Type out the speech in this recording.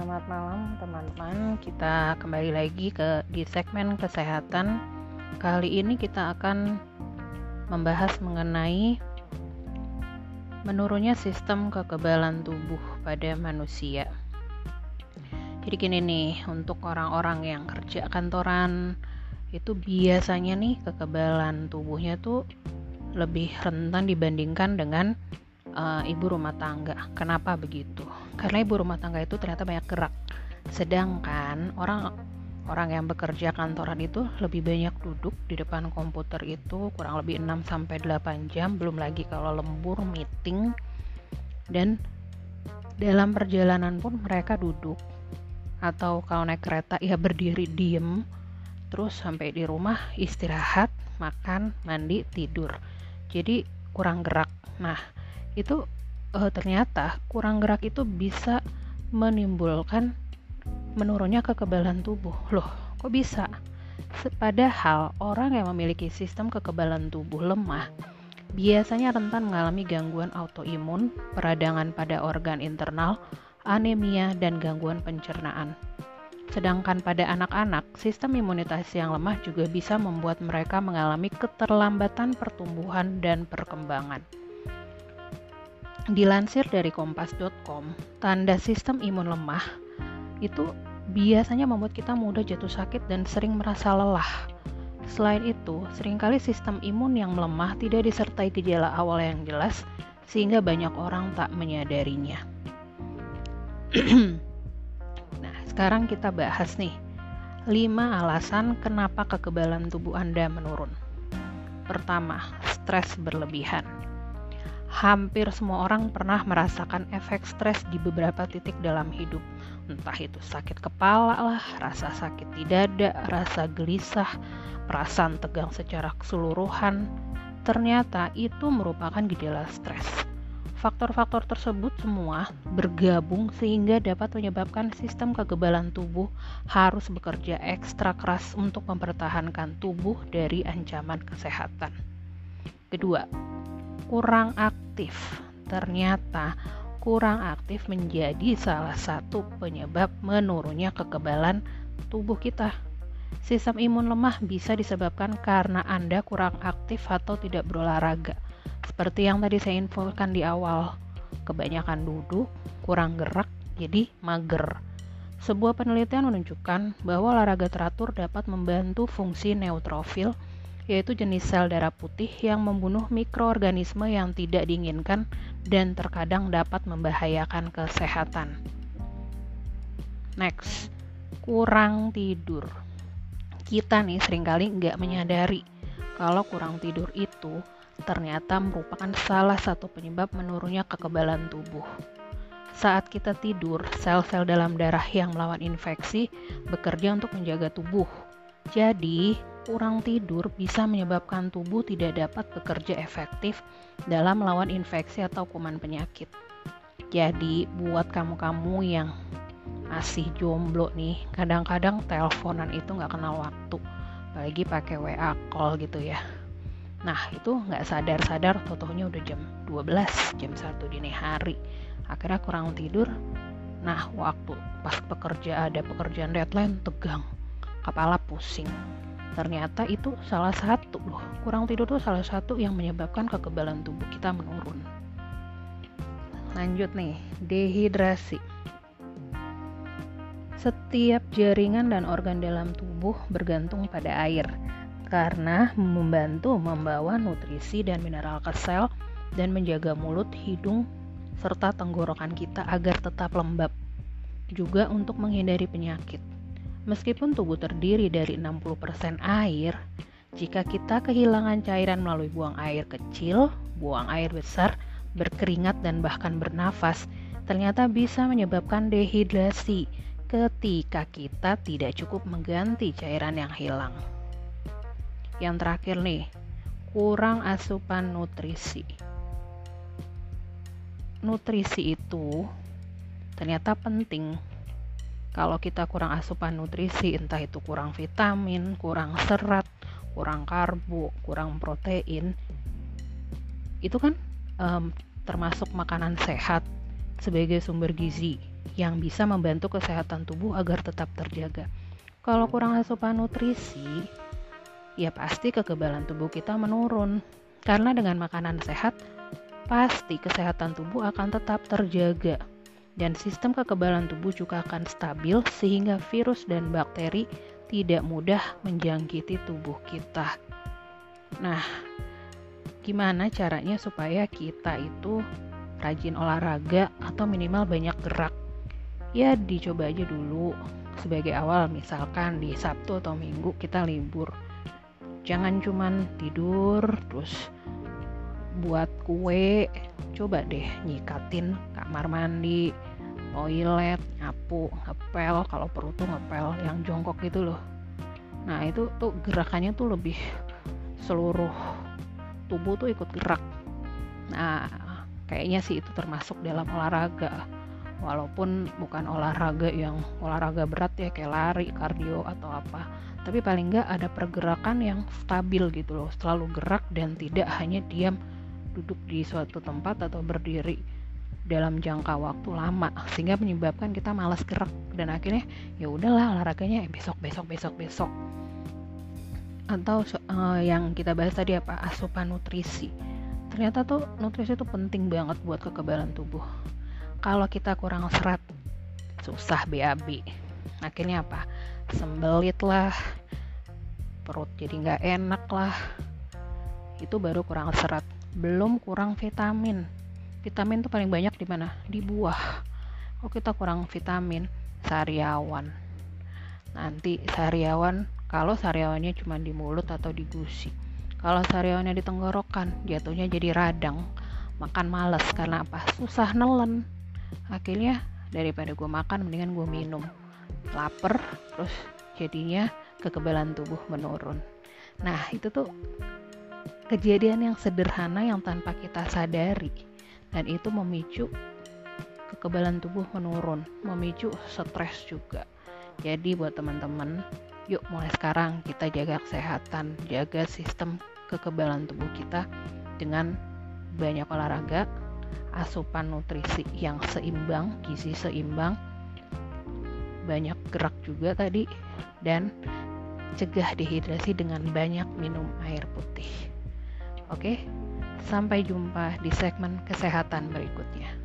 Selamat malam teman-teman. Kita kembali lagi ke di segmen kesehatan. Kali ini kita akan membahas mengenai menurunnya sistem kekebalan tubuh pada manusia. Jadi gini nih, untuk orang-orang yang kerja kantoran itu biasanya nih kekebalan tubuhnya tuh lebih rentan dibandingkan dengan uh, ibu rumah tangga. Kenapa begitu? Karena ibu rumah tangga itu ternyata banyak gerak. Sedangkan orang orang yang bekerja kantoran itu lebih banyak duduk di depan komputer itu kurang lebih 6 sampai 8 jam, belum lagi kalau lembur, meeting. Dan dalam perjalanan pun mereka duduk. Atau kalau naik kereta ya berdiri diem. Terus sampai di rumah istirahat makan mandi tidur. Jadi kurang gerak. Nah itu uh, ternyata kurang gerak itu bisa menimbulkan menurunnya kekebalan tubuh. Loh, kok bisa? Padahal orang yang memiliki sistem kekebalan tubuh lemah biasanya rentan mengalami gangguan autoimun, peradangan pada organ internal, anemia, dan gangguan pencernaan. Sedangkan pada anak-anak, sistem imunitas yang lemah juga bisa membuat mereka mengalami keterlambatan pertumbuhan dan perkembangan. Dilansir dari kompas.com, tanda sistem imun lemah itu biasanya membuat kita mudah jatuh sakit dan sering merasa lelah. Selain itu, sering kali sistem imun yang melemah tidak disertai gejala awal yang jelas sehingga banyak orang tak menyadarinya. nah, sekarang kita bahas nih 5 alasan kenapa kekebalan tubuh Anda menurun. Pertama, stres berlebihan hampir semua orang pernah merasakan efek stres di beberapa titik dalam hidup. Entah itu sakit kepala lah, rasa sakit di dada, rasa gelisah, perasaan tegang secara keseluruhan. Ternyata itu merupakan gejala stres. Faktor-faktor tersebut semua bergabung sehingga dapat menyebabkan sistem kekebalan tubuh harus bekerja ekstra keras untuk mempertahankan tubuh dari ancaman kesehatan. Kedua, kurang aktif. Ternyata kurang aktif menjadi salah satu penyebab menurunnya kekebalan tubuh kita. Sistem imun lemah bisa disebabkan karena Anda kurang aktif atau tidak berolahraga. Seperti yang tadi saya infokan di awal, kebanyakan duduk, kurang gerak, jadi mager. Sebuah penelitian menunjukkan bahwa olahraga teratur dapat membantu fungsi neutrofil yaitu jenis sel darah putih yang membunuh mikroorganisme yang tidak diinginkan dan terkadang dapat membahayakan kesehatan. Next, kurang tidur. Kita nih sering kali nggak menyadari kalau kurang tidur itu ternyata merupakan salah satu penyebab menurunnya kekebalan tubuh. Saat kita tidur, sel-sel dalam darah yang melawan infeksi bekerja untuk menjaga tubuh. Jadi, kurang tidur bisa menyebabkan tubuh tidak dapat bekerja efektif dalam melawan infeksi atau kuman penyakit. Jadi, buat kamu-kamu yang masih jomblo nih, kadang-kadang teleponan itu nggak kenal waktu, apalagi pakai WA call gitu ya. Nah, itu nggak sadar-sadar, totohnya udah jam 12, jam 1 dini hari. Akhirnya kurang tidur, nah waktu pas pekerja ada pekerjaan deadline tegang, kepala pusing, ternyata itu salah satu loh kurang tidur tuh salah satu yang menyebabkan kekebalan tubuh kita menurun lanjut nih dehidrasi setiap jaringan dan organ dalam tubuh bergantung pada air karena membantu membawa nutrisi dan mineral ke sel dan menjaga mulut, hidung, serta tenggorokan kita agar tetap lembab. Juga untuk menghindari penyakit. Meskipun tubuh terdiri dari 60% air, jika kita kehilangan cairan melalui buang air kecil, buang air besar, berkeringat dan bahkan bernafas, ternyata bisa menyebabkan dehidrasi ketika kita tidak cukup mengganti cairan yang hilang. Yang terakhir nih, kurang asupan nutrisi. Nutrisi itu ternyata penting kalau kita kurang asupan nutrisi, entah itu kurang vitamin, kurang serat, kurang karbo, kurang protein, itu kan um, termasuk makanan sehat sebagai sumber gizi. yang bisa membantu kesehatan tubuh agar tetap terjaga. Kalau kurang asupan nutrisi, ya pasti kekebalan tubuh kita menurun. Karena dengan makanan sehat, pasti kesehatan tubuh akan tetap terjaga dan sistem kekebalan tubuh juga akan stabil sehingga virus dan bakteri tidak mudah menjangkiti tubuh kita. Nah, gimana caranya supaya kita itu rajin olahraga atau minimal banyak gerak? Ya, dicoba aja dulu sebagai awal misalkan di Sabtu atau Minggu kita libur. Jangan cuman tidur terus buat kue, coba deh nyikatin kamar mandi, toilet, nyapu, ngepel, kalau perlu tuh ngepel yang jongkok gitu loh. Nah, itu tuh gerakannya tuh lebih seluruh tubuh tuh ikut gerak. Nah, kayaknya sih itu termasuk dalam olahraga. Walaupun bukan olahraga yang olahraga berat ya kayak lari, kardio atau apa. Tapi paling nggak ada pergerakan yang stabil gitu loh, selalu gerak dan tidak hanya diam duduk di suatu tempat atau berdiri dalam jangka waktu lama sehingga menyebabkan kita malas gerak. Dan akhirnya ya udahlah olahraganya besok besok besok besok. Atau uh, yang kita bahas tadi apa? Asupan nutrisi. Ternyata tuh nutrisi itu penting banget buat kekebalan tubuh. Kalau kita kurang serat susah BAB akhirnya apa? Sembelit lah perut jadi nggak enak lah. Itu baru kurang serat belum kurang vitamin. Vitamin tuh paling banyak di mana? Di buah. Oh kita kurang vitamin. Sariawan. Nanti sariawan kalau sariawannya cuma di mulut atau di gusi. Kalau sariawannya di tenggorokan jatuhnya jadi radang. Makan males karena apa? Susah nelen. Akhirnya daripada gue makan mendingan gue minum. Lapar terus jadinya kekebalan tubuh menurun. Nah itu tuh kejadian yang sederhana yang tanpa kita sadari dan itu memicu kekebalan tubuh menurun, memicu stres juga. Jadi buat teman-teman, yuk mulai sekarang kita jaga kesehatan, jaga sistem kekebalan tubuh kita dengan banyak olahraga, asupan nutrisi yang seimbang, gizi seimbang, banyak gerak juga tadi, dan cegah dehidrasi dengan banyak minum air putih. Oke, Sampai jumpa di segmen kesehatan berikutnya.